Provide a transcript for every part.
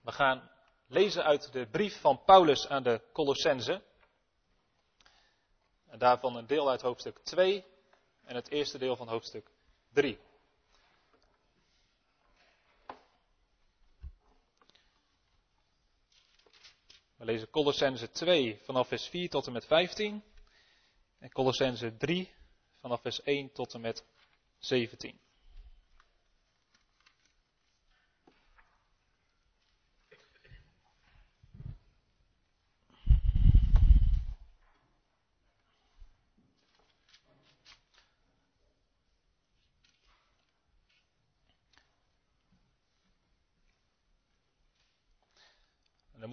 We gaan lezen uit de brief van Paulus aan de Colossense. En daarvan een deel uit hoofdstuk 2 en het eerste deel van hoofdstuk 3. We lezen Colossense 2 vanaf vers 4 tot en met 15 en Colossense 3 vanaf vers 1 tot en met 17.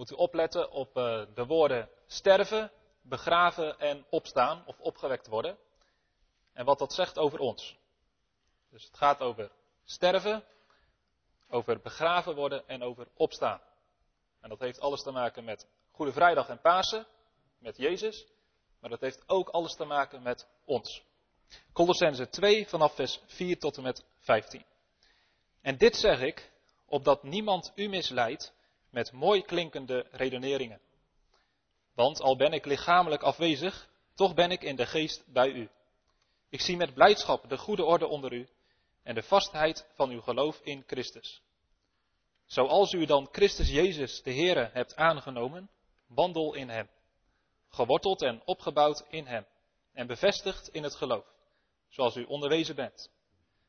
Moet u opletten op uh, de woorden sterven, begraven en opstaan of opgewekt worden. En wat dat zegt over ons. Dus het gaat over sterven, over begraven worden en over opstaan. En dat heeft alles te maken met Goede Vrijdag en Pasen, met Jezus. Maar dat heeft ook alles te maken met ons. Colossense 2 vanaf vers 4 tot en met 15. En dit zeg ik, opdat niemand u misleidt met mooi klinkende redeneringen. Want al ben ik lichamelijk afwezig, toch ben ik in de geest bij u. Ik zie met blijdschap de goede orde onder u en de vastheid van uw geloof in Christus. Zoals u dan Christus Jezus de Heere hebt aangenomen, wandel in Hem, geworteld en opgebouwd in Hem en bevestigd in het geloof, zoals u onderwezen bent.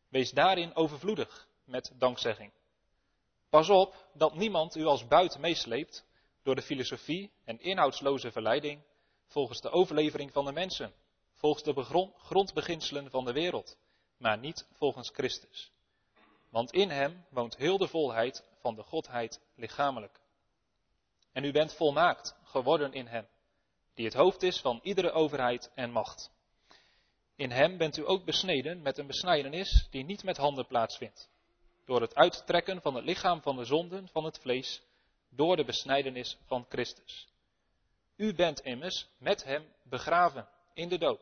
Wees daarin overvloedig met dankzegging. Pas op dat niemand u als buit meesleept door de filosofie en inhoudsloze verleiding volgens de overlevering van de mensen, volgens de grondbeginselen van de wereld, maar niet volgens Christus. Want in hem woont heel de volheid van de Godheid lichamelijk. En u bent volmaakt geworden in hem, die het hoofd is van iedere overheid en macht. In hem bent u ook besneden met een besnijdenis die niet met handen plaatsvindt door het uittrekken van het lichaam van de zonden van het vlees door de besnijdenis van Christus. U bent immers met hem begraven in de doop,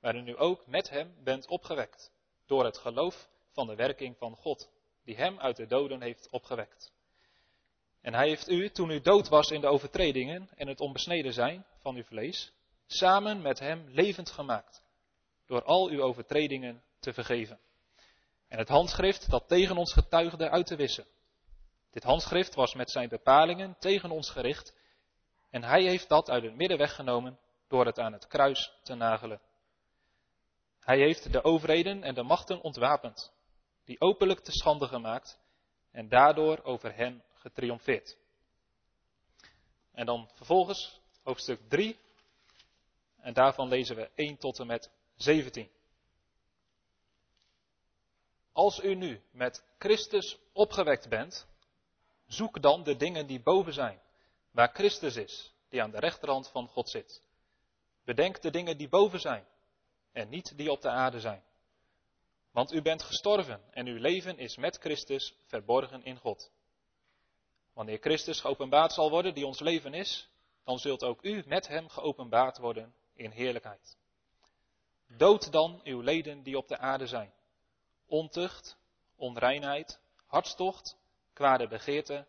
waarin u ook met hem bent opgewekt door het geloof van de werking van God, die hem uit de doden heeft opgewekt. En hij heeft u, toen u dood was in de overtredingen en het onbesneden zijn van uw vlees, samen met hem levend gemaakt, door al uw overtredingen te vergeven en het handschrift dat tegen ons getuigde uit te wissen. Dit handschrift was met zijn bepalingen tegen ons gericht en hij heeft dat uit het midden weggenomen door het aan het kruis te nagelen. Hij heeft de overheden en de machten ontwapend, die openlijk te schande gemaakt en daardoor over hen getriomfeerd. En dan vervolgens hoofdstuk 3 en daarvan lezen we 1 tot en met 17. Als u nu met Christus opgewekt bent, zoek dan de dingen die boven zijn, waar Christus is, die aan de rechterhand van God zit. Bedenk de dingen die boven zijn en niet die op de aarde zijn. Want u bent gestorven en uw leven is met Christus verborgen in God. Wanneer Christus geopenbaard zal worden, die ons leven is, dan zult ook u met hem geopenbaard worden in heerlijkheid. Dood dan uw leden die op de aarde zijn ontucht, onreinheid, hartstocht, kwade begeerte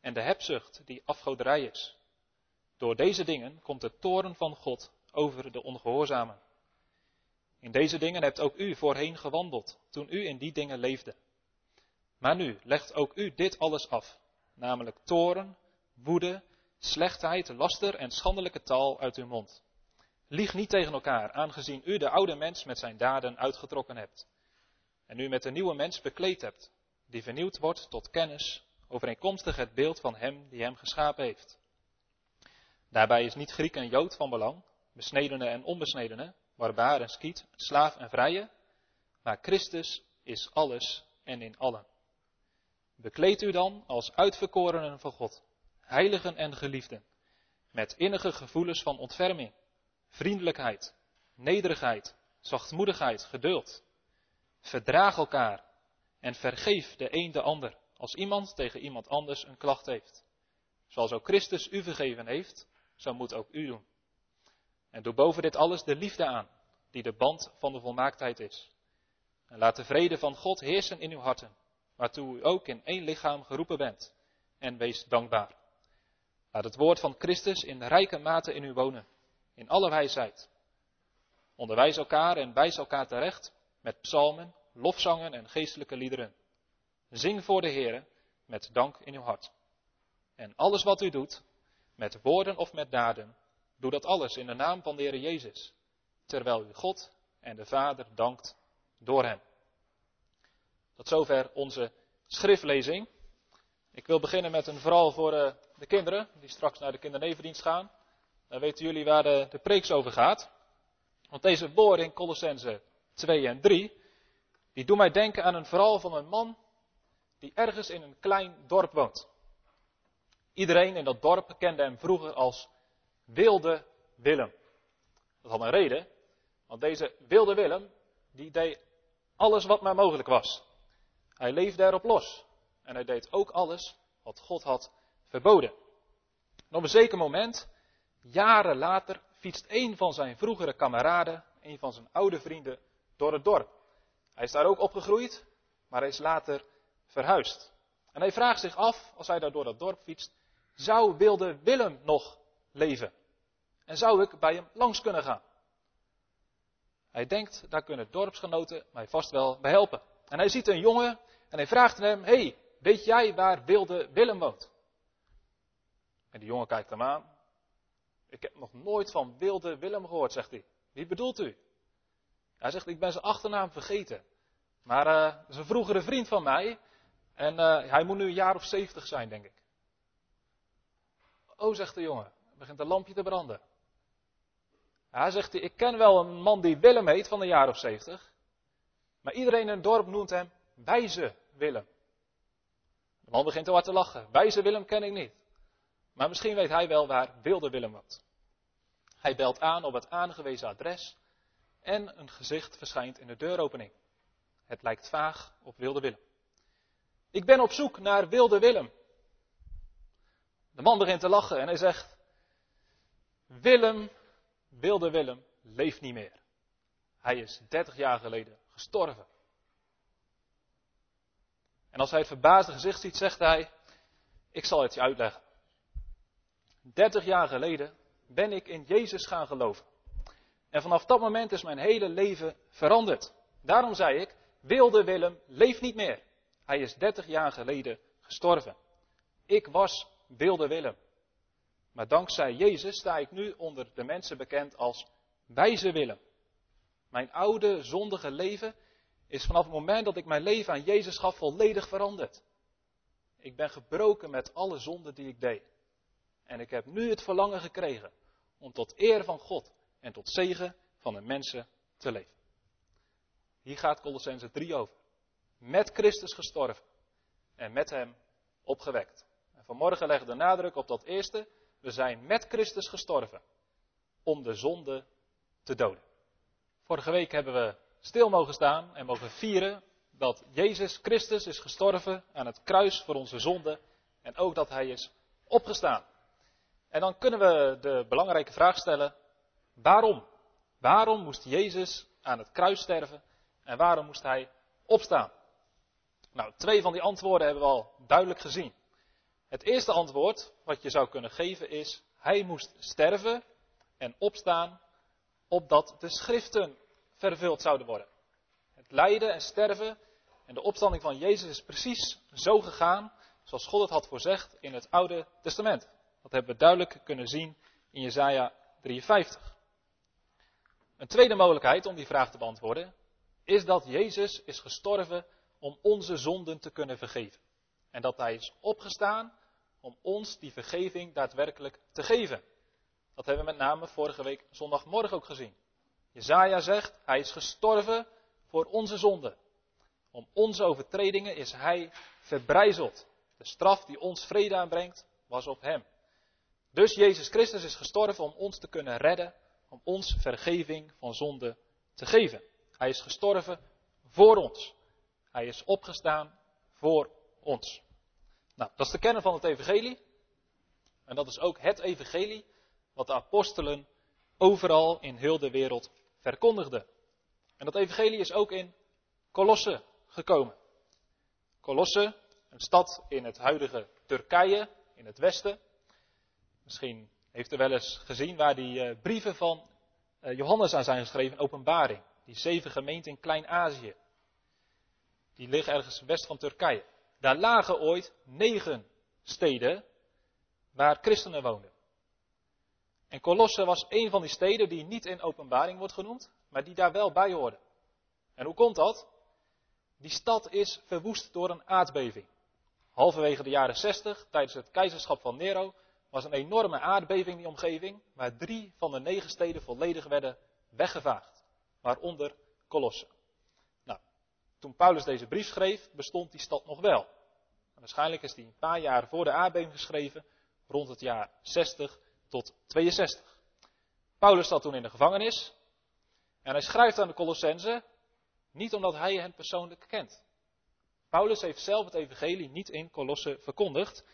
en de hebzucht die afgoderij is. Door deze dingen komt de toren van God over de ongehoorzamen. In deze dingen hebt ook u voorheen gewandeld, toen u in die dingen leefde. Maar nu legt ook u dit alles af, namelijk toren, woede, slechtheid, laster en schandelijke taal uit uw mond. Lieg niet tegen elkaar, aangezien u de oude mens met zijn daden uitgetrokken hebt en u met een nieuwe mens bekleed hebt, die vernieuwd wordt tot kennis, overeenkomstig het beeld van Hem die Hem geschapen heeft. Daarbij is niet Griek en Jood van belang, besnedene en onbesnedene, barbaar en skiet, slaaf en vrije, maar Christus is alles en in allen. Bekleed u dan als uitverkorenen van God, heiligen en geliefden, met innige gevoelens van ontferming, vriendelijkheid, nederigheid, zachtmoedigheid, geduld Verdraag elkaar en vergeef de een de ander als iemand tegen iemand anders een klacht heeft. Zoals ook Christus u vergeven heeft, zo moet ook u doen. En doe boven dit alles de liefde aan, die de band van de volmaaktheid is. En laat de vrede van God heersen in uw harten, waartoe u ook in één lichaam geroepen bent. en wees dankbaar. Laat het woord van Christus in rijke mate in u wonen, in alle wijsheid. Onderwijs elkaar en wijs elkaar terecht met psalmen, lofzangen en geestelijke liederen. Zing voor de Heere met dank in uw hart. En alles wat u doet, met woorden of met daden, doe dat alles in de naam van de Heer Jezus, terwijl u God en de Vader dankt door hem. Tot zover onze schriftlezing. Ik wil beginnen met een verhaal voor uh, de kinderen, die straks naar de kindernevendienst gaan. Dan weten jullie waar de, de preeks over gaat. Want deze woorden in Colossense 2 en 3, die doen mij denken aan een verhaal van een man die ergens in een klein dorp woont. Iedereen in dat dorp kende hem vroeger als Wilde Willem. Dat had een reden, want deze Wilde Willem, die deed alles wat maar mogelijk was. Hij leefde erop los. En hij deed ook alles wat God had verboden. En op een zeker moment, jaren later, fietst een van zijn vroegere kameraden, een van zijn oude vrienden, door het dorp. Hij is daar ook opgegroeid, maar hij is later verhuisd. En hij vraagt zich af, als hij daar door dat dorp fietst, zou wilde Willem nog leven? En zou ik bij hem langs kunnen gaan? Hij denkt, daar kunnen dorpsgenoten mij vast wel bij helpen. En hij ziet een jongen en hij vraagt hem, hey, weet jij waar wilde Willem woont? En die jongen kijkt hem aan. Ik heb nog nooit van wilde Willem gehoord, zegt hij. Wie bedoelt u? Hij zegt, ik ben zijn achternaam vergeten. Maar uh, is een vroegere vriend van mij. En uh, hij moet nu een jaar of zeventig zijn, denk ik. Oh, zegt de jongen. Begint een lampje te branden. Hij zegt, ik ken wel een man die Willem heet van een jaar of zeventig. Maar iedereen in het dorp noemt hem wijze Willem. De man begint te hard te lachen. Wijze Willem ken ik niet. Maar misschien weet hij wel waar wilde Willem woont. Hij belt aan op het aangewezen adres en een gezicht verschijnt in de deuropening. Het lijkt vaag op wilde Willem. Ik ben op zoek naar wilde Willem. De man begint te lachen en hij zegt: Willem, wilde Willem, leeft niet meer. Hij is 30 jaar geleden gestorven. En als hij het verbaasde gezicht ziet, zegt hij: Ik zal het je uitleggen. 30 jaar geleden ben ik in Jezus gaan geloven. En vanaf dat moment is mijn hele leven veranderd. Daarom zei ik: Wilde Willem leeft niet meer. Hij is 30 jaar geleden gestorven. Ik was wilde Willem. Maar dankzij Jezus sta ik nu onder de mensen bekend als wijze Willem. Mijn oude zondige leven is vanaf het moment dat ik mijn leven aan Jezus gaf volledig veranderd. Ik ben gebroken met alle zonden die ik deed. En ik heb nu het verlangen gekregen om tot eer van God en tot zegen van de mensen te leven. Hier gaat Colossense 3 over. Met Christus gestorven en met hem opgewekt. En vanmorgen leggen de nadruk op dat eerste. We zijn met Christus gestorven om de zonde te doden. Vorige week hebben we stil mogen staan en mogen vieren dat Jezus Christus is gestorven aan het kruis voor onze zonde en ook dat Hij is opgestaan. En dan kunnen we de belangrijke vraag stellen, waarom? Waarom moest Jezus aan het kruis sterven en waarom moest Hij opstaan? Nou, twee van die antwoorden hebben we al duidelijk gezien. Het eerste antwoord wat je zou kunnen geven is, Hij moest sterven en opstaan opdat de schriften vervuld zouden worden. Het lijden en sterven en de opstanding van Jezus is precies zo gegaan zoals God het had voorzegd in het Oude Testament. Dat hebben we duidelijk kunnen zien in Jesaja 53. Een tweede mogelijkheid om die vraag te beantwoorden is dat Jezus is gestorven om onze zonden te kunnen vergeven. En dat Hij is opgestaan om ons die vergeving daadwerkelijk te geven. Dat hebben we met name vorige week zondagmorgen ook gezien. Jezaja zegt, hij is gestorven voor onze zonden. Om onze overtredingen is hij verbrijzeld. De straf die ons vrede aanbrengt, was op hem. Dus Jezus Christus is gestorven om ons te kunnen redden, om ons vergeving van zonde te geven. Hij is gestorven voor ons. Hij is opgestaan voor ons. Nou, dat is de kern van het evangelie. En dat is ook het evangelie wat de apostelen overal in heel de wereld verkondigde. En dat evangelie is ook in Colosse gekomen. Colosse, een stad in het huidige Turkije in het westen. Misschien heeft u wel eens gezien waar die eh, brieven van eh, Johannes aan zijn geschreven, openbaring. Die zeven gemeenten in Klein-Azië. Die liggen ergens west van Turkije. Daar lagen ooit negen steden waar christenen woonden. En Colosse was een van die steden die niet in openbaring wordt genoemd, maar die daar wel bij hoorden. En hoe komt dat? Die stad is verwoest door een aardbeving. Halverwege de jaren 60, tijdens het keizerschap van Nero, was een enorme aardbeving in die omgeving, waar drie van de negen steden volledig werden weggevaagd, waaronder Colosse. Nou, toen Paulus deze brief schreef, bestond die stad nog wel. waarschijnlijk is die een paar jaar voor de aardbeving geschreven, rond het jaar 60 tot 62. Paulus zat toen in de gevangenis en hij schrijft aan de Colossense niet omdat hij hen persoonlijk kent. Paulus heeft zelf het evangelie niet in Colosse verkondigd.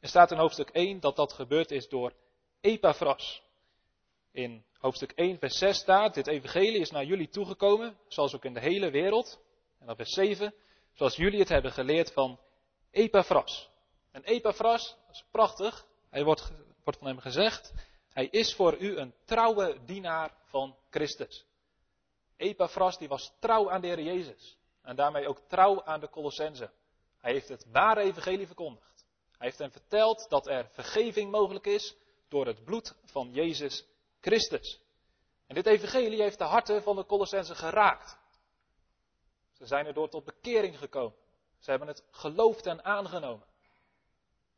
Er staat in hoofdstuk 1 dat dat gebeurd is door Epaphras. In hoofdstuk 1 vers 6 staat, dit evangelie is naar jullie toegekomen, zoals ook in de hele wereld. En dan vers 7, zoals jullie het hebben geleerd van Epaphras. En Epaphras, dat is prachtig, hij wordt, wordt van hem gezegd, hij is voor u een trouwe dienaar van Christus. Epaphras die was trouw aan de Heer Jezus. En daarmee ook trouw aan de Colossense. Hij heeft het ware evangelie verkondigd. Hij heeft hen verteld dat er vergeving mogelijk is door het bloed van Jezus Christus. En dit evangelie heeft de harten van de Colossense geraakt. Ze zijn erdoor tot bekering gekomen. Ze hebben het geloofd en aangenomen.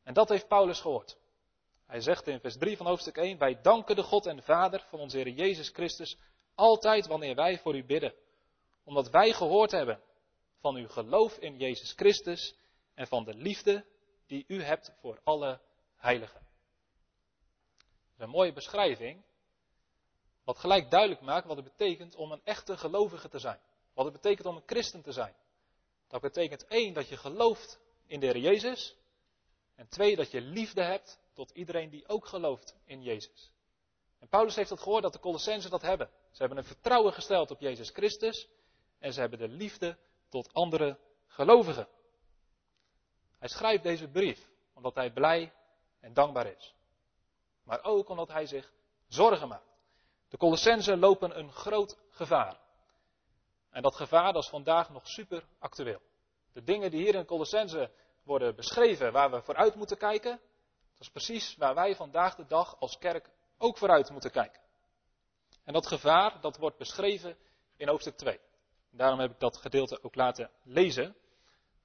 En dat heeft Paulus gehoord. Hij zegt in vers 3 van hoofdstuk 1: Wij danken de God en Vader van onze Heer Jezus Christus altijd wanneer wij voor u bidden. Omdat wij gehoord hebben van uw geloof in Jezus Christus en van de liefde die u hebt voor alle heiligen. Dat is een mooie beschrijving, wat gelijk duidelijk maakt wat het betekent om een echte gelovige te zijn. Wat het betekent om een christen te zijn. Dat betekent één, dat je gelooft in de Heer Jezus. En twee, dat je liefde hebt tot iedereen die ook gelooft in Jezus. En Paulus heeft het gehoord dat de Colossensen dat hebben. Ze hebben een vertrouwen gesteld op Jezus Christus en ze hebben de liefde tot andere gelovigen. Hij schrijft deze brief omdat hij blij en dankbaar is. Maar ook omdat hij zich zorgen maakt. De Colossensen lopen een groot gevaar. En dat gevaar dat is vandaag nog super actueel. De dingen die hier in Colossense worden beschreven, waar we vooruit moeten kijken, dat is precies waar wij vandaag de dag als kerk ook vooruit moeten kijken. En dat gevaar, dat wordt beschreven in hoofdstuk 2. Daarom heb ik dat gedeelte ook laten lezen.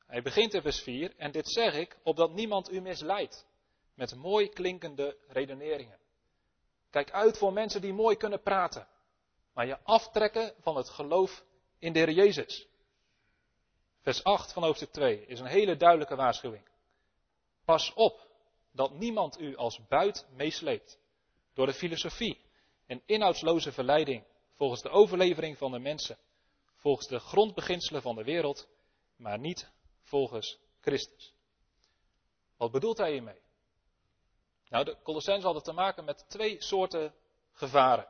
Hij begint in vers 4, en dit zeg ik, opdat niemand u misleidt met mooi klinkende redeneringen. Kijk uit voor mensen die mooi kunnen praten, maar je aftrekken van het geloof in de Heer Jezus. Vers 8 van hoofdstuk 2 is een hele duidelijke waarschuwing. Pas op dat niemand u als buit meesleept door de filosofie en inhoudsloze verleiding volgens de overlevering van de mensen, volgens de grondbeginselen van de wereld, maar niet volgens Christus. Wat bedoelt hij hiermee? Nou, de Colossensen hadden te maken met twee soorten gevaren.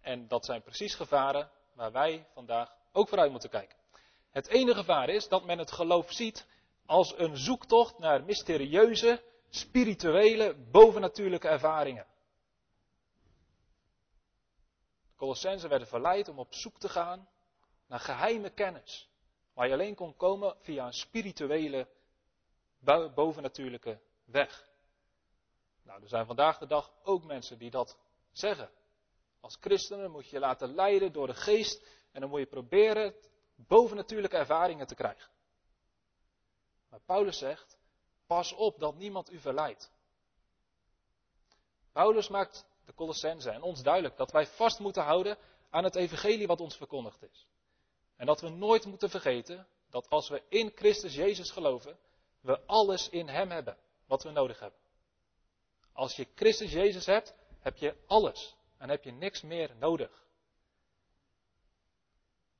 En dat zijn precies gevaren waar wij vandaag ook vooruit moeten kijken. Het ene gevaar is dat men het geloof ziet als een zoektocht naar mysterieuze, spirituele, bovennatuurlijke ervaringen. Colossensen werden verleid om op zoek te gaan naar geheime kennis. Waar je alleen kon komen via een spirituele, bovennatuurlijke weg. Nou, er zijn vandaag de dag ook mensen die dat zeggen. Als christenen moet je je laten leiden door de geest en dan moet je proberen bovennatuurlijke ervaringen te krijgen. Maar Paulus zegt, pas op dat niemand u verleidt. Paulus maakt de Colossense en ons duidelijk dat wij vast moeten houden aan het evangelie wat ons verkondigd is. En dat we nooit moeten vergeten dat als we in Christus Jezus geloven, we alles in Hem hebben wat we nodig hebben. Als je Christus Jezus hebt, heb je alles en heb je niks meer nodig.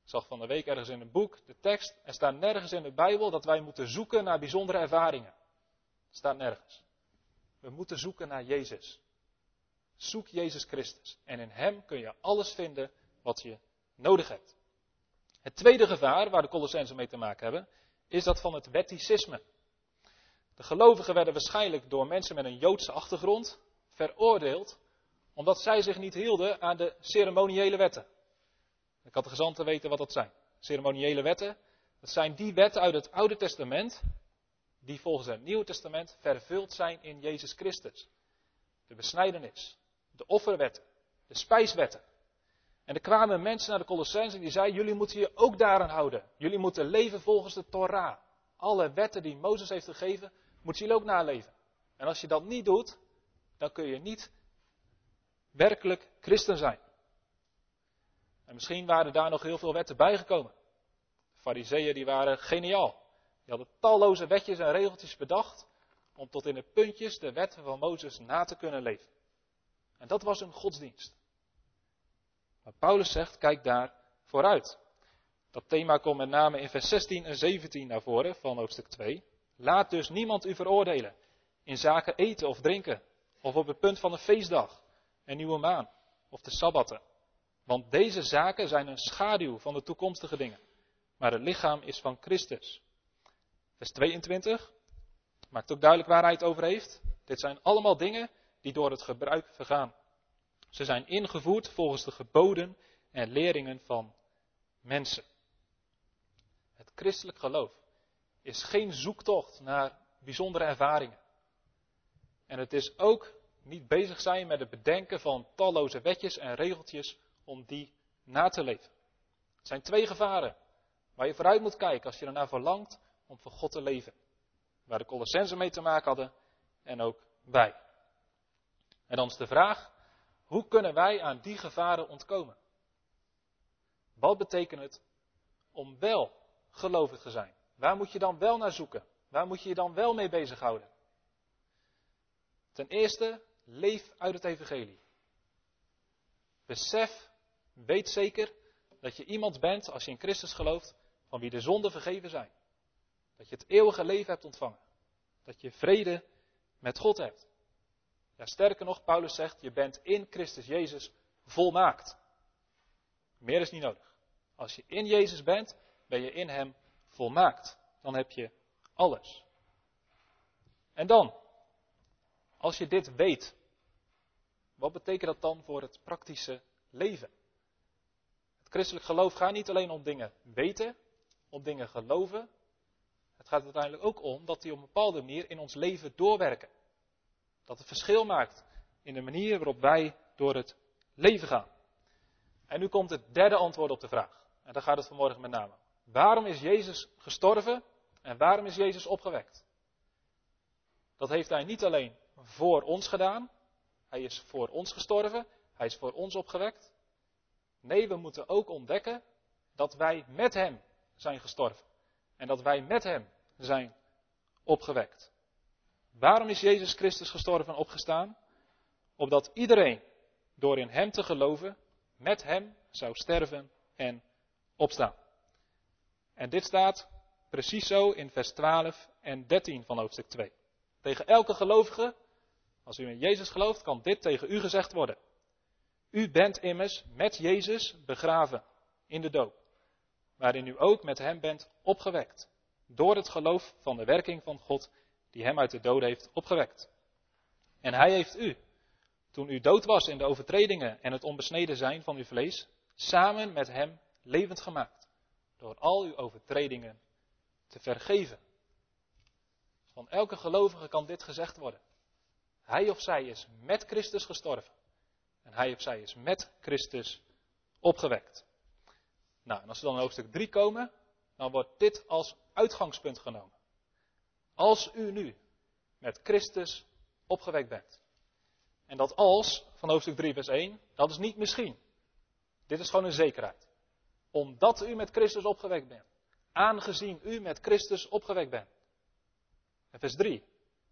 Ik zag van de week ergens in een boek de tekst, er staat nergens in de Bijbel dat wij moeten zoeken naar bijzondere ervaringen. Staat nergens. We moeten zoeken naar Jezus. Zoek Jezus Christus. En in Hem kun je alles vinden wat je nodig hebt. Het tweede gevaar waar de Colossensen mee te maken hebben, is dat van het wetticisme. De gelovigen werden waarschijnlijk door mensen met een Joodse achtergrond veroordeeld omdat zij zich niet hielden aan de ceremoniële wetten. Ik had de gezanten weten wat dat zijn. Ceremoniële wetten, dat zijn die wetten uit het Oude Testament die volgens het Nieuwe Testament vervuld zijn in Jezus Christus. De besnijdenis, de offerwetten, de spijswetten. En er kwamen mensen naar de Colossense en die zeiden, jullie moeten je ook daaraan houden. Jullie moeten leven volgens de Torah. Alle wetten die Mozes heeft gegeven, moeten jullie ook naleven. En als je dat niet doet, dan kun je niet werkelijk christen zijn. En misschien waren daar nog heel veel wetten bijgekomen. De fariseeën die waren geniaal. Die hadden talloze wetjes en regeltjes bedacht om tot in de puntjes de wetten van Mozes na te kunnen leven. En dat was hun godsdienst. Paulus zegt, kijk daar vooruit. Dat thema komt met name in vers 16 en 17 naar voren van hoofdstuk 2. Laat dus niemand u veroordelen in zaken eten of drinken, of op het punt van een feestdag, een nieuwe maan of de sabbatten. Want deze zaken zijn een schaduw van de toekomstige dingen. Maar het lichaam is van Christus. Vers 22 maakt ook duidelijk waar hij het over heeft. Dit zijn allemaal dingen die door het gebruik vergaan. Ze zijn ingevoerd volgens de geboden en leringen van mensen. Het christelijk geloof is geen zoektocht naar bijzondere ervaringen. En het is ook niet bezig zijn met het bedenken van talloze wetjes en regeltjes om die na te leven. Het zijn twee gevaren waar je vooruit moet kijken als je ernaar verlangt om voor God te leven. Waar de Colossensen mee te maken hadden en ook wij. En dan is de vraag, hoe kunnen wij aan die gevaren ontkomen? Wat betekent het om wel gelovig te zijn? Waar moet je dan wel naar zoeken? Waar moet je je dan wel mee bezighouden? Ten eerste, leef uit het evangelie. Besef, weet zeker dat je iemand bent, als je in Christus gelooft, van wie de zonden vergeven zijn. Dat je het eeuwige leven hebt ontvangen. Dat je vrede met God hebt. Sterker nog, Paulus zegt, je bent in Christus Jezus volmaakt. Meer is niet nodig. Als je in Jezus bent, ben je in Hem volmaakt. Dan heb je alles. En dan, als je dit weet, wat betekent dat dan voor het praktische leven? Het christelijk geloof gaat niet alleen om dingen weten, om dingen geloven. Het gaat uiteindelijk ook om dat die op een bepaalde manier in ons leven doorwerken. Dat het verschil maakt in de manier waarop wij door het leven gaan. En nu komt het derde antwoord op de vraag. En daar gaat het vanmorgen met name. Waarom is Jezus gestorven en waarom is Jezus opgewekt? Dat heeft hij niet alleen voor ons gedaan. Hij is voor ons gestorven. Hij is voor ons opgewekt. Nee, we moeten ook ontdekken dat wij met hem zijn gestorven. En dat wij met hem zijn opgewekt. Waarom is Jezus Christus gestorven en opgestaan? Opdat iedereen door in hem te geloven met hem zou sterven en opstaan. En dit staat precies zo in vers 12 en 13 van hoofdstuk 2. Tegen elke gelovige, als u in Jezus gelooft, kan dit tegen u gezegd worden. U bent immers met Jezus begraven in de doop, waarin u ook met hem bent opgewekt, door het geloof van de werking van God die hem uit de dood heeft opgewekt. En hij heeft u, toen u dood was in de overtredingen en het onbesneden zijn van uw vlees, samen met hem levend gemaakt, door al uw overtredingen te vergeven. Van elke gelovige kan dit gezegd worden. Hij of zij is met Christus gestorven. En hij of zij is met Christus opgewekt. Nou, en als we dan in hoofdstuk 3 komen, dan wordt dit als uitgangspunt genomen. Als u nu met Christus opgewekt bent. En dat als, van hoofdstuk 3 vers 1, dat is niet misschien. Dit is gewoon een zekerheid. Omdat u met Christus opgewekt bent. Aangezien u met Christus opgewekt bent. En vers 3.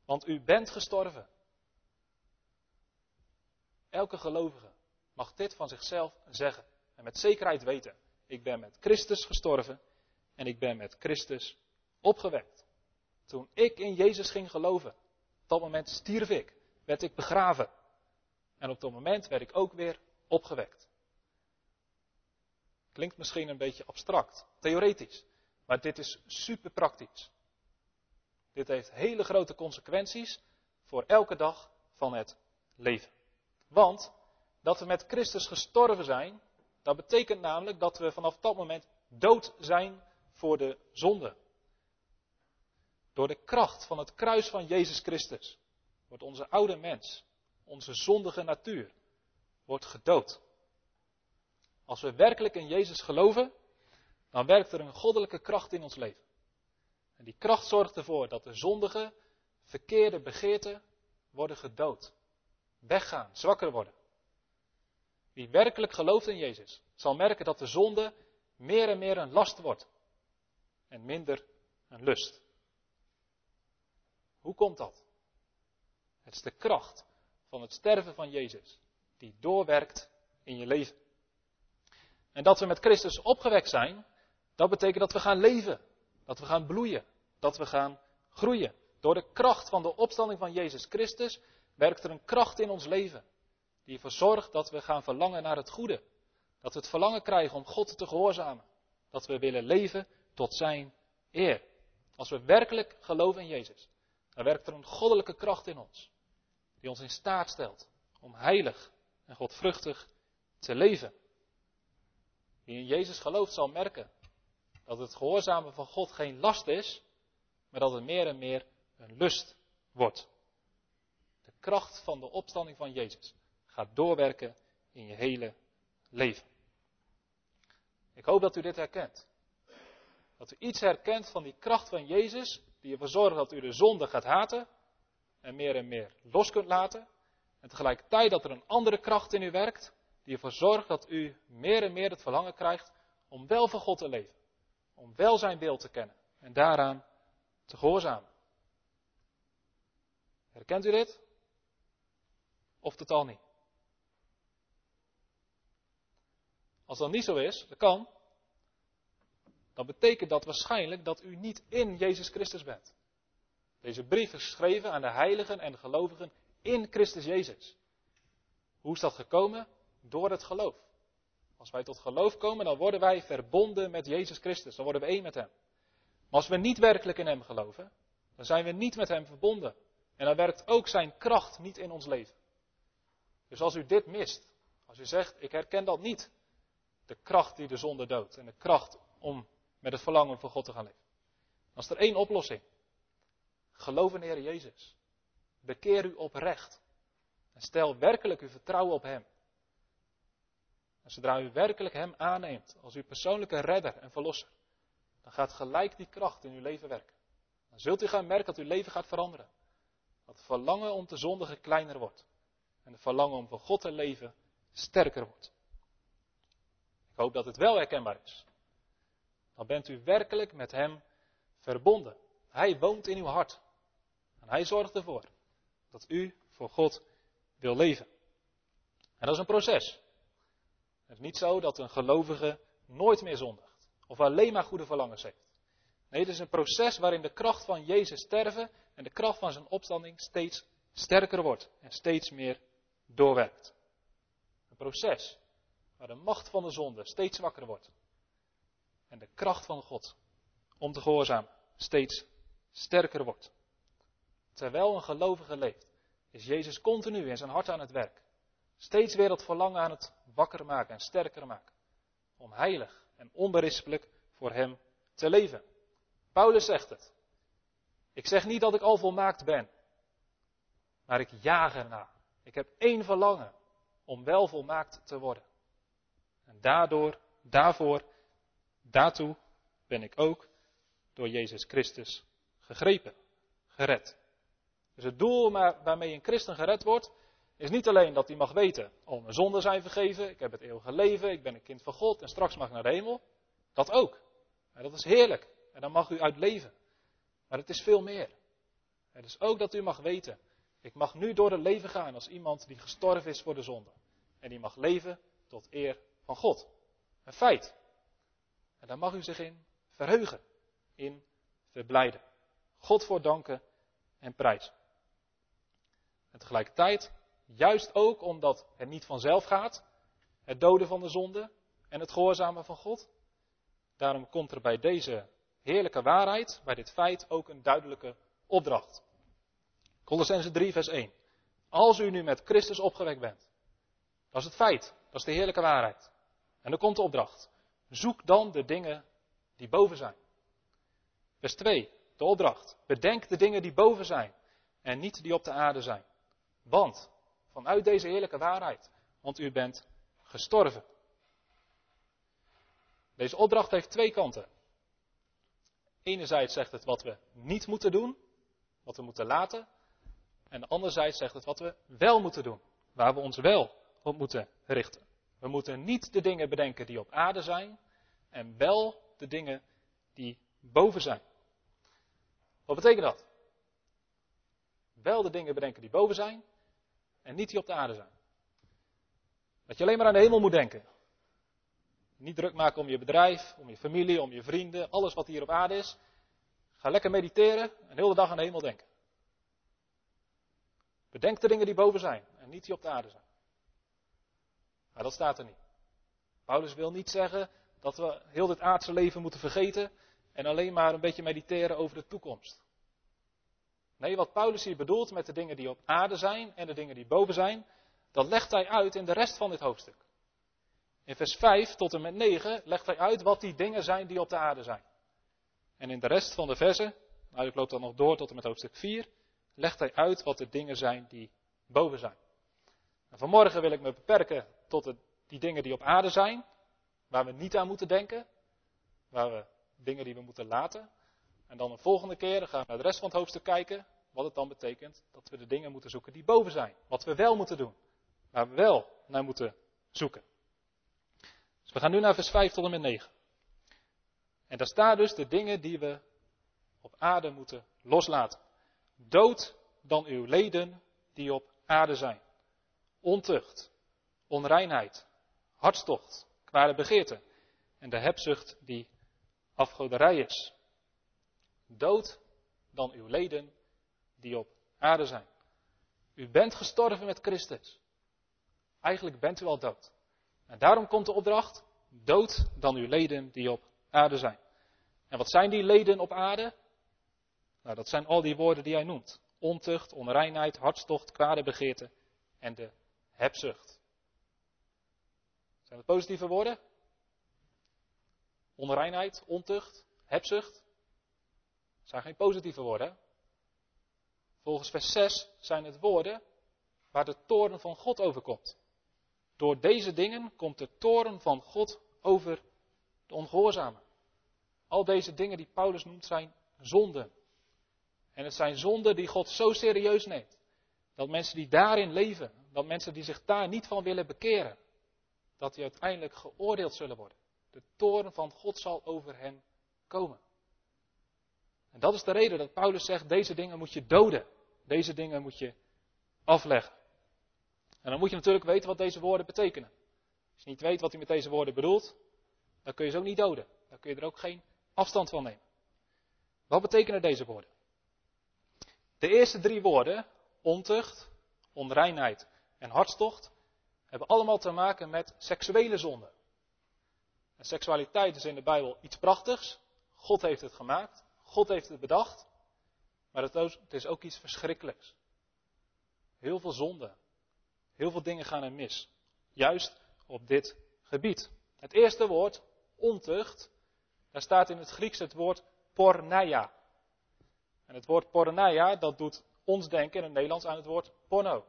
Want u bent gestorven. Elke gelovige mag dit van zichzelf zeggen. En met zekerheid weten. Ik ben met Christus gestorven. En ik ben met Christus opgewekt. Toen ik in Jezus ging geloven. Op dat moment stierf ik. Werd ik begraven. En op dat moment werd ik ook weer opgewekt. Klinkt misschien een beetje abstract, theoretisch. Maar dit is super praktisch. Dit heeft hele grote consequenties voor elke dag van het leven. Want dat we met Christus gestorven zijn, dat betekent namelijk dat we vanaf dat moment dood zijn voor de zonde. Door de kracht van het kruis van Jezus Christus wordt onze oude mens, onze zondige natuur, wordt gedood. Als we werkelijk in Jezus geloven, dan werkt er een goddelijke kracht in ons leven. En die kracht zorgt ervoor dat de zondige, verkeerde begeerten worden gedood. Weggaan, zwakker worden. Wie werkelijk gelooft in Jezus, zal merken dat de zonde meer en meer een last wordt. En minder een lust. Hoe komt dat? Het is de kracht van het sterven van Jezus die doorwerkt in je leven. En dat we met Christus opgewekt zijn, dat betekent dat we gaan leven, dat we gaan bloeien, dat we gaan groeien. Door de kracht van de opstanding van Jezus Christus werkt er een kracht in ons leven die ervoor zorgt dat we gaan verlangen naar het goede. Dat we het verlangen krijgen om God te gehoorzamen. Dat we willen leven tot Zijn eer. Als we werkelijk geloven in Jezus, dan werkt er een goddelijke kracht in ons. Die ons in staat stelt om heilig en godvruchtig te leven. Wie in Jezus gelooft zal merken dat het gehoorzamen van God geen last is, maar dat het meer en meer een lust wordt. De kracht van de opstanding van Jezus gaat doorwerken in je hele leven. Ik hoop dat u dit herkent. Dat u iets herkent van die kracht van Jezus, die ervoor zorgt dat u de zonde gaat haten en meer en meer los kunt laten. En tegelijkertijd dat er een andere kracht in u werkt, die ervoor zorgt dat u meer en meer het verlangen krijgt om wel voor God te leven. Om wel zijn wil te kennen en daaraan te gehoorzamen. Herkent u dit? Of totaal niet? Als dat niet zo is, dat kan, dan betekent dat waarschijnlijk dat u niet in Jezus Christus bent. Deze brief is geschreven aan de heiligen en de gelovigen in Christus Jezus. Hoe is dat gekomen? Door het geloof. Als wij tot geloof komen, dan worden wij verbonden met Jezus Christus. Dan worden we één met Hem. Maar als we niet werkelijk in Hem geloven, dan zijn we niet met Hem verbonden. En dan werkt ook Zijn kracht niet in ons leven. Dus als u dit mist, als u zegt, ik herken dat niet, de kracht die de zonde doodt en de kracht om met het verlangen voor God te gaan leven. Dan is er één oplossing. Geloof in de Heer Jezus. Bekeer u oprecht. En stel werkelijk uw vertrouwen op Hem. En zodra u werkelijk Hem aanneemt als uw persoonlijke redder en verlosser, dan gaat gelijk die kracht in uw leven werken. Dan zult u gaan merken dat uw leven gaat veranderen. Dat het verlangen om te zondigen kleiner wordt. En het verlangen om voor God te leven sterker wordt. Ik hoop dat het wel herkenbaar is. Dan bent u werkelijk met Hem verbonden. Hij woont in uw hart. En Hij zorgt ervoor dat u voor God wil leven. En dat is een proces. Het is niet zo dat een gelovige nooit meer zondigt. Of alleen maar goede verlangens heeft. Nee, het is een proces waarin de kracht van Jezus sterven en de kracht van zijn opstanding steeds sterker wordt en steeds meer doorwerkt. Een proces waar de macht van de zonde steeds zwakker wordt. En de kracht van God om te gehoorzamen steeds sterker wordt. Terwijl een gelovige leeft, is Jezus continu in zijn hart aan het werk. Steeds weer dat verlangen aan het wakker maken en sterker maken. Om heilig en onberispelijk voor Hem te leven. Paulus zegt het. Ik zeg niet dat ik al volmaakt ben, maar ik jaag erna. Ik heb één verlangen om wel volmaakt te worden. En daardoor, daarvoor, daartoe ben ik ook door Jezus Christus gegrepen, gered. Dus het doel waarmee een christen gered wordt, is niet alleen dat hij mag weten, oh mijn zonden zijn vergeven, ik heb het eeuwige leven, ik ben een kind van God en straks mag ik naar de hemel. Dat ook. Dat is heerlijk. En dan mag u uit leven. Maar het is veel meer. Het is ook dat u mag weten, ik mag nu door het leven gaan als iemand die gestorven is voor de zonde. En die mag leven tot eer van God. Een feit. En daar mag u zich in verheugen, in verblijden. God voor danken en prijzen. En tegelijkertijd, juist ook omdat het niet vanzelf gaat, het doden van de zonde en het gehoorzamen van God. Daarom komt er bij deze heerlijke waarheid, bij dit feit, ook een duidelijke opdracht. Colossense 3, vers 1. Als u nu met Christus opgewekt bent. Dat is het feit. Dat is de heerlijke waarheid. En dan komt de opdracht. Zoek dan de dingen die boven zijn. Vers 2. De opdracht. Bedenk de dingen die boven zijn. En niet die op de aarde zijn. Want vanuit deze heerlijke waarheid. Want u bent gestorven. Deze opdracht heeft twee kanten. Enerzijds zegt het wat we niet moeten doen, wat we moeten laten. En anderzijds zegt het wat we wel moeten doen, waar we ons wel op moeten richten. We moeten niet de dingen bedenken die op aarde zijn, en wel de dingen die boven zijn. Wat betekent dat? Wel de dingen bedenken die boven zijn, en niet die op de aarde zijn. Dat je alleen maar aan de hemel moet denken. Niet druk maken om je bedrijf, om je familie, om je vrienden, alles wat hier op aarde is. Ga lekker mediteren en heel de dag aan de hemel denken. Bedenk de dingen die boven zijn en niet die op de aarde zijn. Maar dat staat er niet. Paulus wil niet zeggen dat we heel dit aardse leven moeten vergeten en alleen maar een beetje mediteren over de toekomst. Nee, wat Paulus hier bedoelt met de dingen die op aarde zijn en de dingen die boven zijn, dat legt hij uit in de rest van dit hoofdstuk. In vers 5 tot en met 9 legt hij uit wat die dingen zijn die op de aarde zijn. En in de rest van de versen, nou ik loop dan nog door tot en met hoofdstuk 4, legt hij uit wat de dingen zijn die boven zijn. En vanmorgen wil ik me beperken tot de, die dingen die op aarde zijn, waar we niet aan moeten denken, waar we dingen die we moeten laten. En dan een volgende keer gaan we naar de rest van het hoofdstuk kijken, wat het dan betekent dat we de dingen moeten zoeken die boven zijn. Wat we wel moeten doen, waar we wel naar moeten zoeken. Dus we gaan nu naar vers 5 tot en met 9. En daar staan dus de dingen die we op aarde moeten loslaten. Dood dan uw leden die op aarde zijn. Ontucht, onreinheid, hartstocht, kwade begeerte en de hebzucht die afgoderij is. Dood dan uw leden die op aarde zijn. U bent gestorven met Christus. Eigenlijk bent u al dood. En daarom komt de opdracht, dood dan uw leden die op aarde zijn. En wat zijn die leden op aarde? Nou, dat zijn al die woorden die hij noemt. Ontucht, onreinheid, hartstocht, kwade begeerte en de hebzucht. Zijn dat positieve woorden? Onreinheid, ontucht, hebzucht? Dat zijn geen positieve woorden. Volgens vers 6 zijn het woorden waar de toren van God overkomt. Door deze dingen komt de toren van God over de ongehoorzamen. Al deze dingen die Paulus noemt zijn zonden. En het zijn zonden die God zo serieus neemt. Dat mensen die daarin leven, dat mensen die zich daar niet van willen bekeren, dat die uiteindelijk geoordeeld zullen worden. De toren van God zal over hen komen. En dat is de reden dat Paulus zegt, deze dingen moet je doden. Deze dingen moet je afleggen. En dan moet je natuurlijk weten wat deze woorden betekenen. Als je niet weet wat hij met deze woorden bedoelt, dan kun je ze ook niet doden. Dan kun je er ook geen afstand van nemen. Wat betekenen deze woorden? De eerste drie woorden, ontucht, onreinheid en hartstocht, hebben allemaal te maken met seksuele zonde. En seksualiteit is in de Bijbel iets prachtigs. God heeft het gemaakt. God heeft het bedacht. Maar het is ook iets verschrikkelijks. Heel veel zonde. Heel veel dingen gaan er mis. Juist op dit gebied. Het eerste woord, ontucht, daar staat in het Grieks het woord porneia. En het woord porneia, dat doet ons denken in het Nederlands aan het woord porno.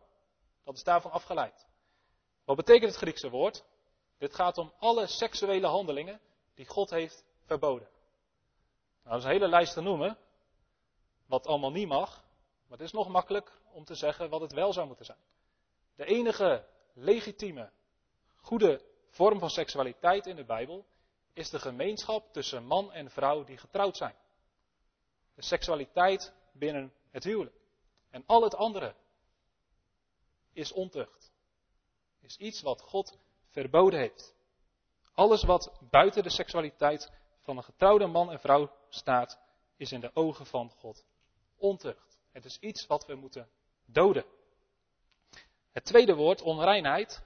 Dat is daarvan afgeleid. Wat betekent het Griekse woord? Dit gaat om alle seksuele handelingen die God heeft verboden. Nou, dat is een hele lijst te noemen, wat allemaal niet mag, maar het is nog makkelijk om te zeggen wat het wel zou moeten zijn. De enige legitieme, goede vorm van seksualiteit in de Bijbel is de gemeenschap tussen man en vrouw die getrouwd zijn. De seksualiteit binnen het huwelijk. En al het andere is ontucht. Is iets wat God verboden heeft. Alles wat buiten de seksualiteit van een getrouwde man en vrouw staat, is in de ogen van God ontucht. Het is iets wat we moeten doden. Het tweede woord, onreinheid,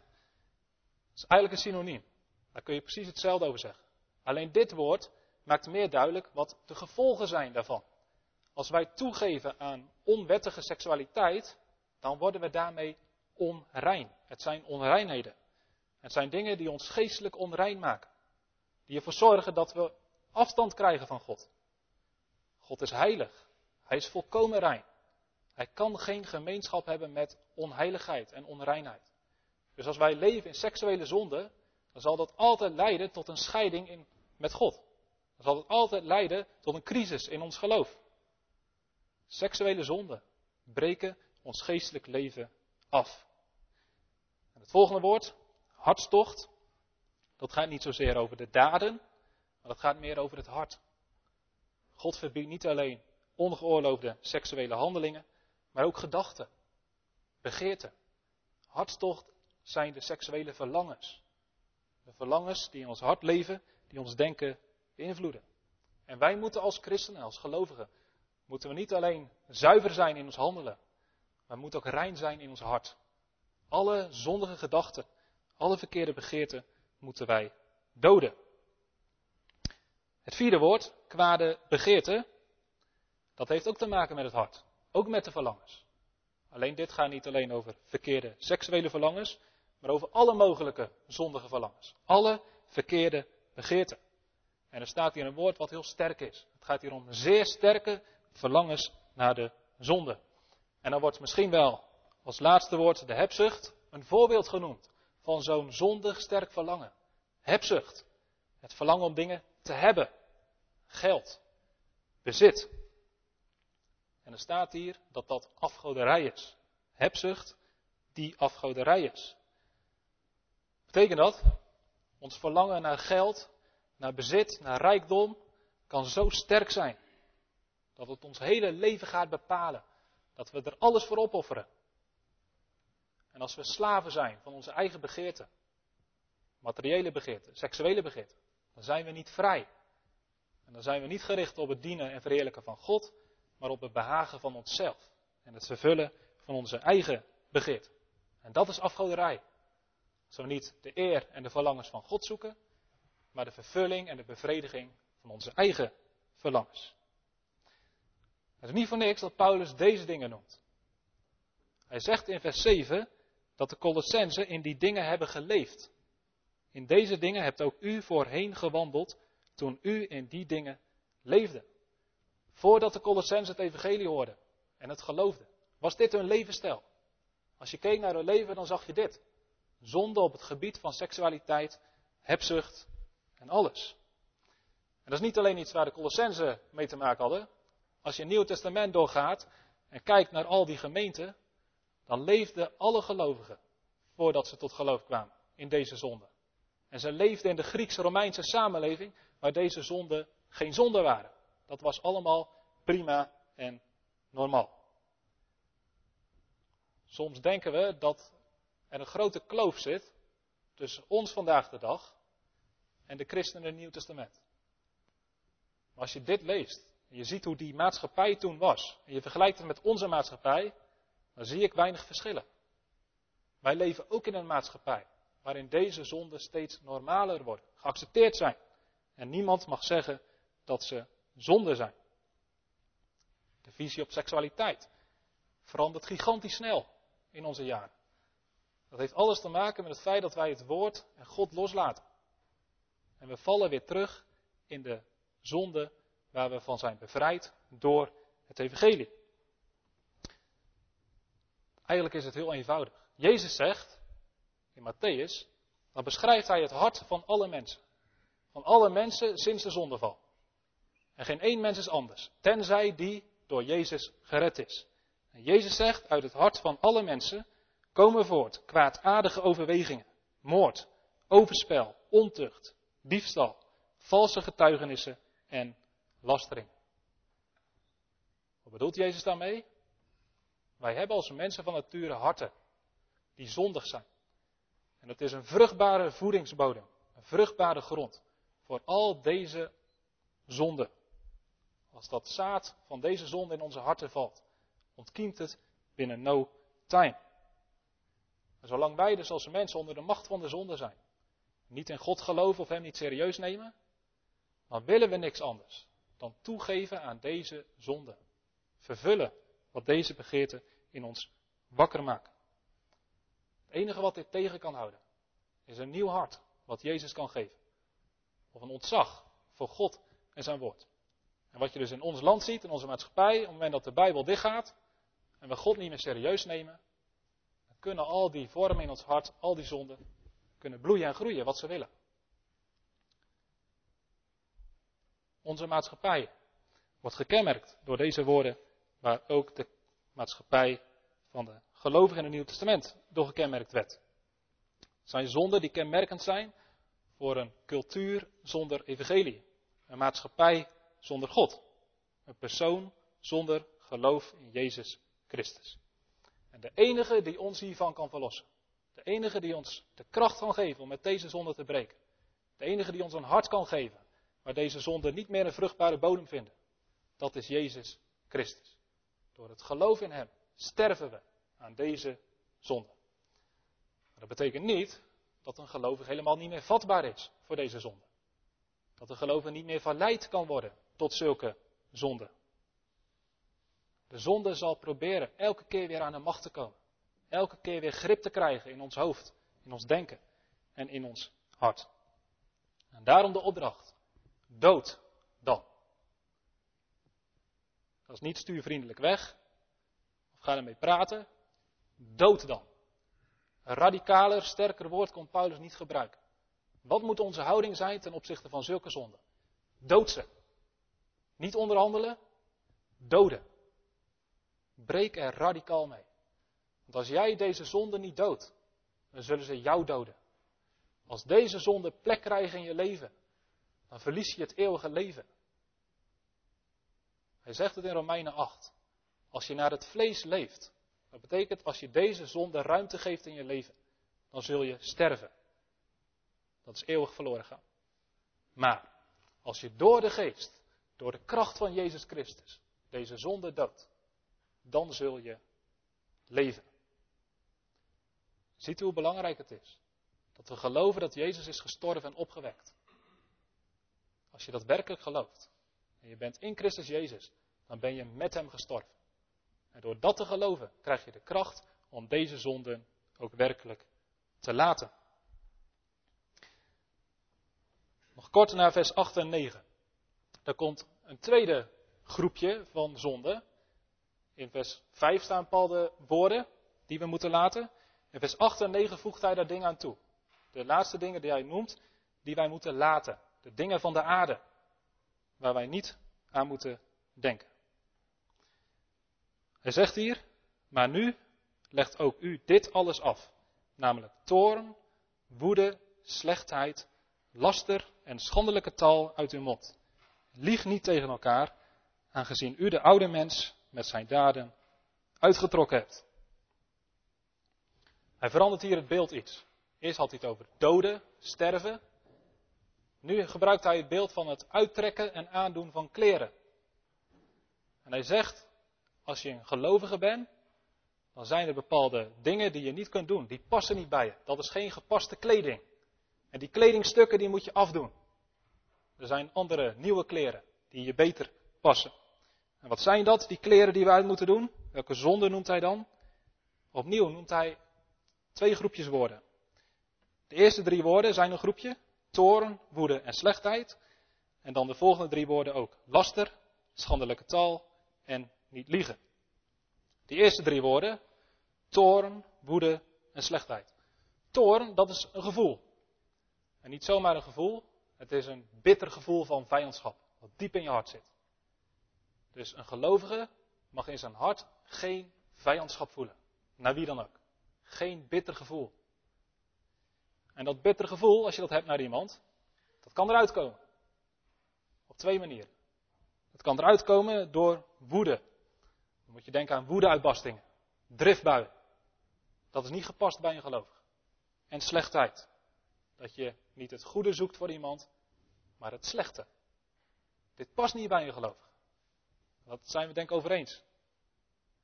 is eigenlijk een synoniem. Daar kun je precies hetzelfde over zeggen. Alleen dit woord maakt meer duidelijk wat de gevolgen zijn daarvan. Als wij toegeven aan onwettige seksualiteit, dan worden we daarmee onrein. Het zijn onreinheden. Het zijn dingen die ons geestelijk onrein maken. Die ervoor zorgen dat we afstand krijgen van God. God is heilig. Hij is volkomen rein. Hij kan geen gemeenschap hebben met onheiligheid en onreinheid. Dus als wij leven in seksuele zonde, dan zal dat altijd leiden tot een scheiding in, met God. Dan zal het altijd leiden tot een crisis in ons geloof. Seksuele zonden breken ons geestelijk leven af. En het volgende woord, hartstocht, dat gaat niet zozeer over de daden, maar dat gaat meer over het hart. God verbiedt niet alleen ongeoorloofde seksuele handelingen, maar ook gedachten, begeerten. Hartstocht zijn de seksuele verlangens. De verlangens die in ons hart leven, die ons denken beïnvloeden. En wij moeten als christenen, als gelovigen, moeten we niet alleen zuiver zijn in ons handelen, maar moeten ook rein zijn in ons hart. Alle zondige gedachten, alle verkeerde begeerten moeten wij doden. Het vierde woord, kwade begeerte, dat heeft ook te maken met het hart. Ook met de verlangens. Alleen dit gaat niet alleen over verkeerde seksuele verlangens, maar over alle mogelijke zondige verlangens. Alle verkeerde begeerten. En er staat hier een woord wat heel sterk is. Het gaat hier om zeer sterke verlangens naar de zonde. En dan wordt misschien wel als laatste woord de hebzucht een voorbeeld genoemd van zo'n zondig sterk verlangen. Hebzucht. Het verlangen om dingen te hebben. Geld. Bezit. En er staat hier dat dat afgoderij is. Hebzucht die afgoderij is. Betekent dat? Ons verlangen naar geld, naar bezit, naar rijkdom kan zo sterk zijn. Dat het ons hele leven gaat bepalen. Dat we er alles voor opofferen. En als we slaven zijn van onze eigen begeerten, materiële begeerten, seksuele begeerten, dan zijn we niet vrij. En dan zijn we niet gericht op het dienen en verheerlijken van God, maar op het behagen van onszelf. En het vervullen van onze eigen begeerten. En dat is afgoderij. We niet de eer en de verlangens van God zoeken, maar de vervulling en de bevrediging van onze eigen verlangens. Het is niet voor niks dat Paulus deze dingen noemt. Hij zegt in vers 7 dat de Colossensen in die dingen hebben geleefd. In deze dingen hebt ook u voorheen gewandeld toen u in die dingen leefde. Voordat de Colossensen het evangelie hoorden en het geloofden, was dit hun levensstijl. Als je keek naar hun leven, dan zag je dit. Zonde op het gebied van seksualiteit, hebzucht en alles. En dat is niet alleen iets waar de Colossensen mee te maken hadden. Als je het Nieuw Testament doorgaat en kijkt naar al die gemeenten, dan leefden alle gelovigen voordat ze tot geloof kwamen in deze zonde. En ze leefden in de Grieks-Romeinse samenleving waar deze zonden geen zonde waren. Dat was allemaal prima en normaal. Soms denken we dat er een grote kloof zit tussen ons vandaag de dag en de christenen in het Nieuw Testament. Maar als je dit leest en je ziet hoe die maatschappij toen was en je vergelijkt het met onze maatschappij, dan zie ik weinig verschillen. Wij leven ook in een maatschappij waarin deze zonden steeds normaler worden, geaccepteerd zijn. En niemand mag zeggen dat ze zonde zijn. De visie op seksualiteit verandert gigantisch snel in onze jaren. Dat heeft alles te maken met het feit dat wij het woord en God loslaten. En we vallen weer terug in de zonde waar we van zijn bevrijd door het evangelie. Eigenlijk is het heel eenvoudig. Jezus zegt in Matthäus, dan beschrijft hij het hart van alle mensen. Van alle mensen sinds de zondeval. En geen één mens is anders, tenzij die door Jezus gered is. En Jezus zegt, uit het hart van alle mensen komen voort kwaadaardige overwegingen, moord, overspel, ontucht, diefstal, valse getuigenissen en lastering. Wat bedoelt Jezus daarmee? Wij hebben als mensen van nature harten die zondig zijn. En het is een vruchtbare voedingsbodem, een vruchtbare grond voor al deze zonden. Als dat zaad van deze zonde in onze harten valt, ontkiemt het binnen no time. En zolang wij dus als mensen onder de macht van de zonde zijn, niet in God geloven of Hem niet serieus nemen, dan willen we niks anders dan toegeven aan deze zonde. vervullen wat deze begeerten in ons wakker maken. Het enige wat dit tegen kan houden, is een nieuw hart wat Jezus kan geven. Of een ontzag voor God en zijn woord. En wat je dus in ons land ziet, in onze maatschappij, op het moment dat de Bijbel dichtgaat en we God niet meer serieus nemen, dan kunnen al die vormen in ons hart, al die zonden, kunnen bloeien en groeien wat ze willen. Onze maatschappij wordt gekenmerkt door deze woorden, waar ook de maatschappij van de gelovigen in het Nieuw Testament door gekenmerkt werd. Zijn zonden die kenmerkend zijn voor een cultuur zonder evangelie. Een maatschappij zonder God. Een persoon zonder geloof in Jezus Christus. En de enige die ons hiervan kan verlossen. De enige die ons de kracht kan geven om met deze zonde te breken. De enige die ons een hart kan geven waar deze zonden niet meer een vruchtbare bodem vinden. Dat is Jezus Christus. Door het geloof in Hem sterven we aan deze zonde. Dat betekent niet dat een gelovige helemaal niet meer vatbaar is voor deze zonde. Dat een gelovige niet meer verleid kan worden tot zulke zonden. De zonde zal proberen elke keer weer aan de macht te komen. Elke keer weer grip te krijgen in ons hoofd, in ons denken en in ons hart. En daarom de opdracht. Dood dan. Dat is niet stuurvriendelijk weg. Of ga ermee praten. Dood dan. Een radicaler, sterker woord kon Paulus niet gebruiken. Wat moet onze houding zijn ten opzichte van zulke zonden? Dood ze. Niet onderhandelen, doden. Breek er radicaal mee. Want als jij deze zonde niet doodt, dan zullen ze jou doden. Als deze zonde plek krijgen in je leven, dan verlies je het eeuwige leven. Hij zegt het in Romeinen 8. Als je naar het vlees leeft, dat betekent als je deze zonde ruimte geeft in je leven, dan zul je sterven. Dat is eeuwig verloren gaan. Maar als je door de geest, door de kracht van Jezus Christus, deze zonde doodt, dan zul je leven. Ziet u hoe belangrijk het is? Dat we geloven dat Jezus is gestorven en opgewekt. Als je dat werkelijk gelooft, en je bent in Christus Jezus, dan ben je met Hem gestorven. En door dat te geloven krijg je de kracht om deze zonden ook werkelijk te laten. Nog kort naar vers 8 en 9. Daar komt een tweede groepje van zonden. In vers 5 staan bepaalde woorden die we moeten laten. In vers 8 en 9 voegt hij daar dingen aan toe. De laatste dingen die hij noemt, die wij moeten laten. De dingen van de aarde, waar wij niet aan moeten denken. Hij zegt hier, maar nu legt ook u dit alles af, namelijk toorn, woede, slechtheid, laster en schandelijke taal uit uw mond. Lieg niet tegen elkaar, aangezien u de oude mens met zijn daden uitgetrokken hebt. Hij verandert hier het beeld iets. Eerst had hij het over doden, sterven. Nu gebruikt hij het beeld van het uittrekken en aandoen van kleren. En hij zegt, als je een gelovige bent, dan zijn er bepaalde dingen die je niet kunt doen. Die passen niet bij je. Dat is geen gepaste kleding. En die kledingstukken die moet je afdoen. Er zijn andere nieuwe kleren die je beter passen. En wat zijn dat, die kleren die we uit moeten doen? Welke zonde noemt hij dan? Opnieuw noemt hij twee groepjes woorden. De eerste drie woorden zijn een groepje. Toorn, woede en slechtheid. En dan de volgende drie woorden ook. Laster, schandelijke taal en niet liegen. Die eerste drie woorden, toorn, woede en slechtheid. Toorn, dat is een gevoel. En niet zomaar een gevoel, het is een bitter gevoel van vijandschap, wat diep in je hart zit. Dus een gelovige mag in zijn hart geen vijandschap voelen. Naar wie dan ook. Geen bitter gevoel. En dat bitter gevoel, als je dat hebt naar iemand, dat kan eruit komen. Op twee manieren. Het kan eruit komen door woede. Dan moet je denken aan woedeuitbarstingen, driftbuien. Dat is niet gepast bij een gelovige. En slechtheid. Dat je niet het goede zoekt voor iemand, maar het slechte. Dit past niet bij een gelovige. Dat zijn we denk ik over eens.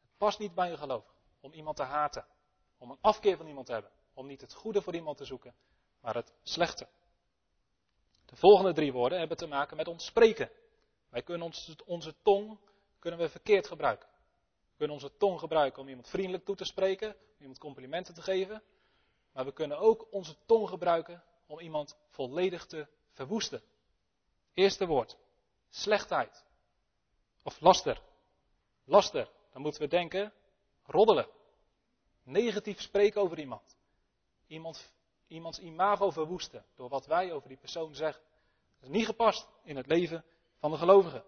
Het past niet bij een gelovige om iemand te haten. Om een afkeer van iemand te hebben. Om niet het goede voor iemand te zoeken, maar het slechte. De volgende drie woorden hebben te maken met ons spreken. Wij kunnen onze tong kunnen we verkeerd gebruiken. kunnen onze tong gebruiken om iemand vriendelijk toe te spreken, om iemand complimenten te geven. Maar we kunnen ook onze tong gebruiken om iemand volledig te verwoesten. Eerste woord. Slechtheid. Of laster. Laster. Dan moeten we denken, roddelen. Negatief spreken over iemand. Iemand iemands imago verwoesten door wat wij over die persoon zeggen. Dat is niet gepast in het leven van de gelovigen.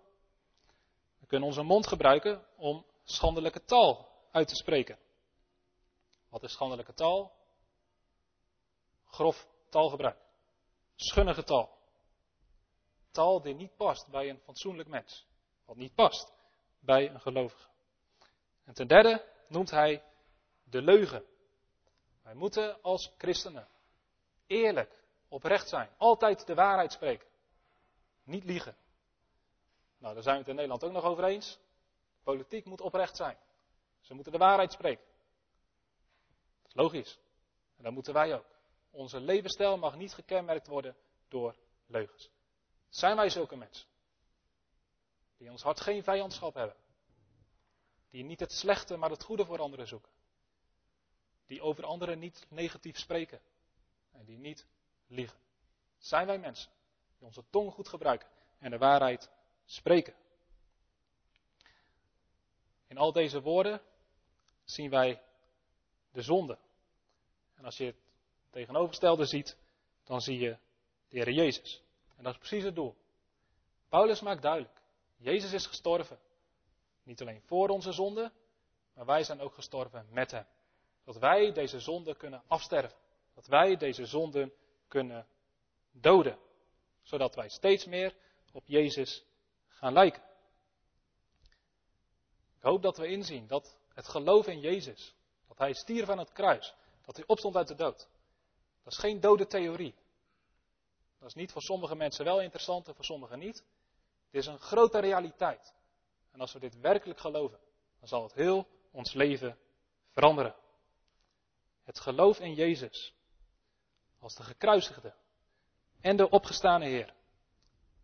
We kunnen onze mond gebruiken om schandelijke taal uit te spreken. Wat is schandelijke taal? Grof taalgebruik. Schunnige taal. Taal die niet past bij een fatsoenlijk mens. Wat niet past bij een gelovige. En ten derde noemt hij de leugen. Wij moeten als christenen eerlijk, oprecht zijn. Altijd de waarheid spreken. Niet liegen. Nou, daar zijn we het in Nederland ook nog over eens. Politiek moet oprecht zijn. Ze moeten de waarheid spreken. Dat is logisch. En dat moeten wij ook. Onze levensstijl mag niet gekenmerkt worden door leugens. Zijn wij zulke mensen? Die in ons hart geen vijandschap hebben. Die niet het slechte, maar het goede voor anderen zoeken. Die over anderen niet negatief spreken. En die niet liegen. Zijn wij mensen die onze tong goed gebruiken en de waarheid spreken? In al deze woorden zien wij de zonde. En als je het tegenovergestelde ziet, dan zie je de Heer Jezus. En dat is precies het doel. Paulus maakt duidelijk, Jezus is gestorven. Niet alleen voor onze zonde, maar wij zijn ook gestorven met Hem. Dat wij deze zonde kunnen afsterven. Dat wij deze zonden kunnen doden. Zodat wij steeds meer op Jezus gaan lijken. Ik hoop dat we inzien dat het geloof in Jezus, dat Hij stierf aan het kruis, dat Hij opstond uit de dood, dat is geen dode theorie. Dat is niet voor sommige mensen wel interessant en voor sommigen niet. Het is een grote realiteit. En als we dit werkelijk geloven, dan zal het heel ons leven veranderen. Het geloof in Jezus als de gekruisigde en de opgestane Heer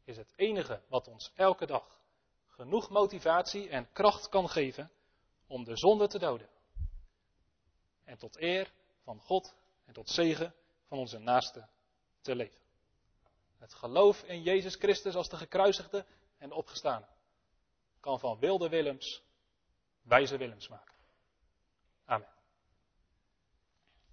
is het enige wat ons elke dag genoeg motivatie en kracht kan geven om de zonde te doden. En tot eer van God en tot zegen van onze naaste te leven. Het geloof in Jezus Christus als de gekruisigde en de opgestane kan van wilde Willems wijze Willems maken.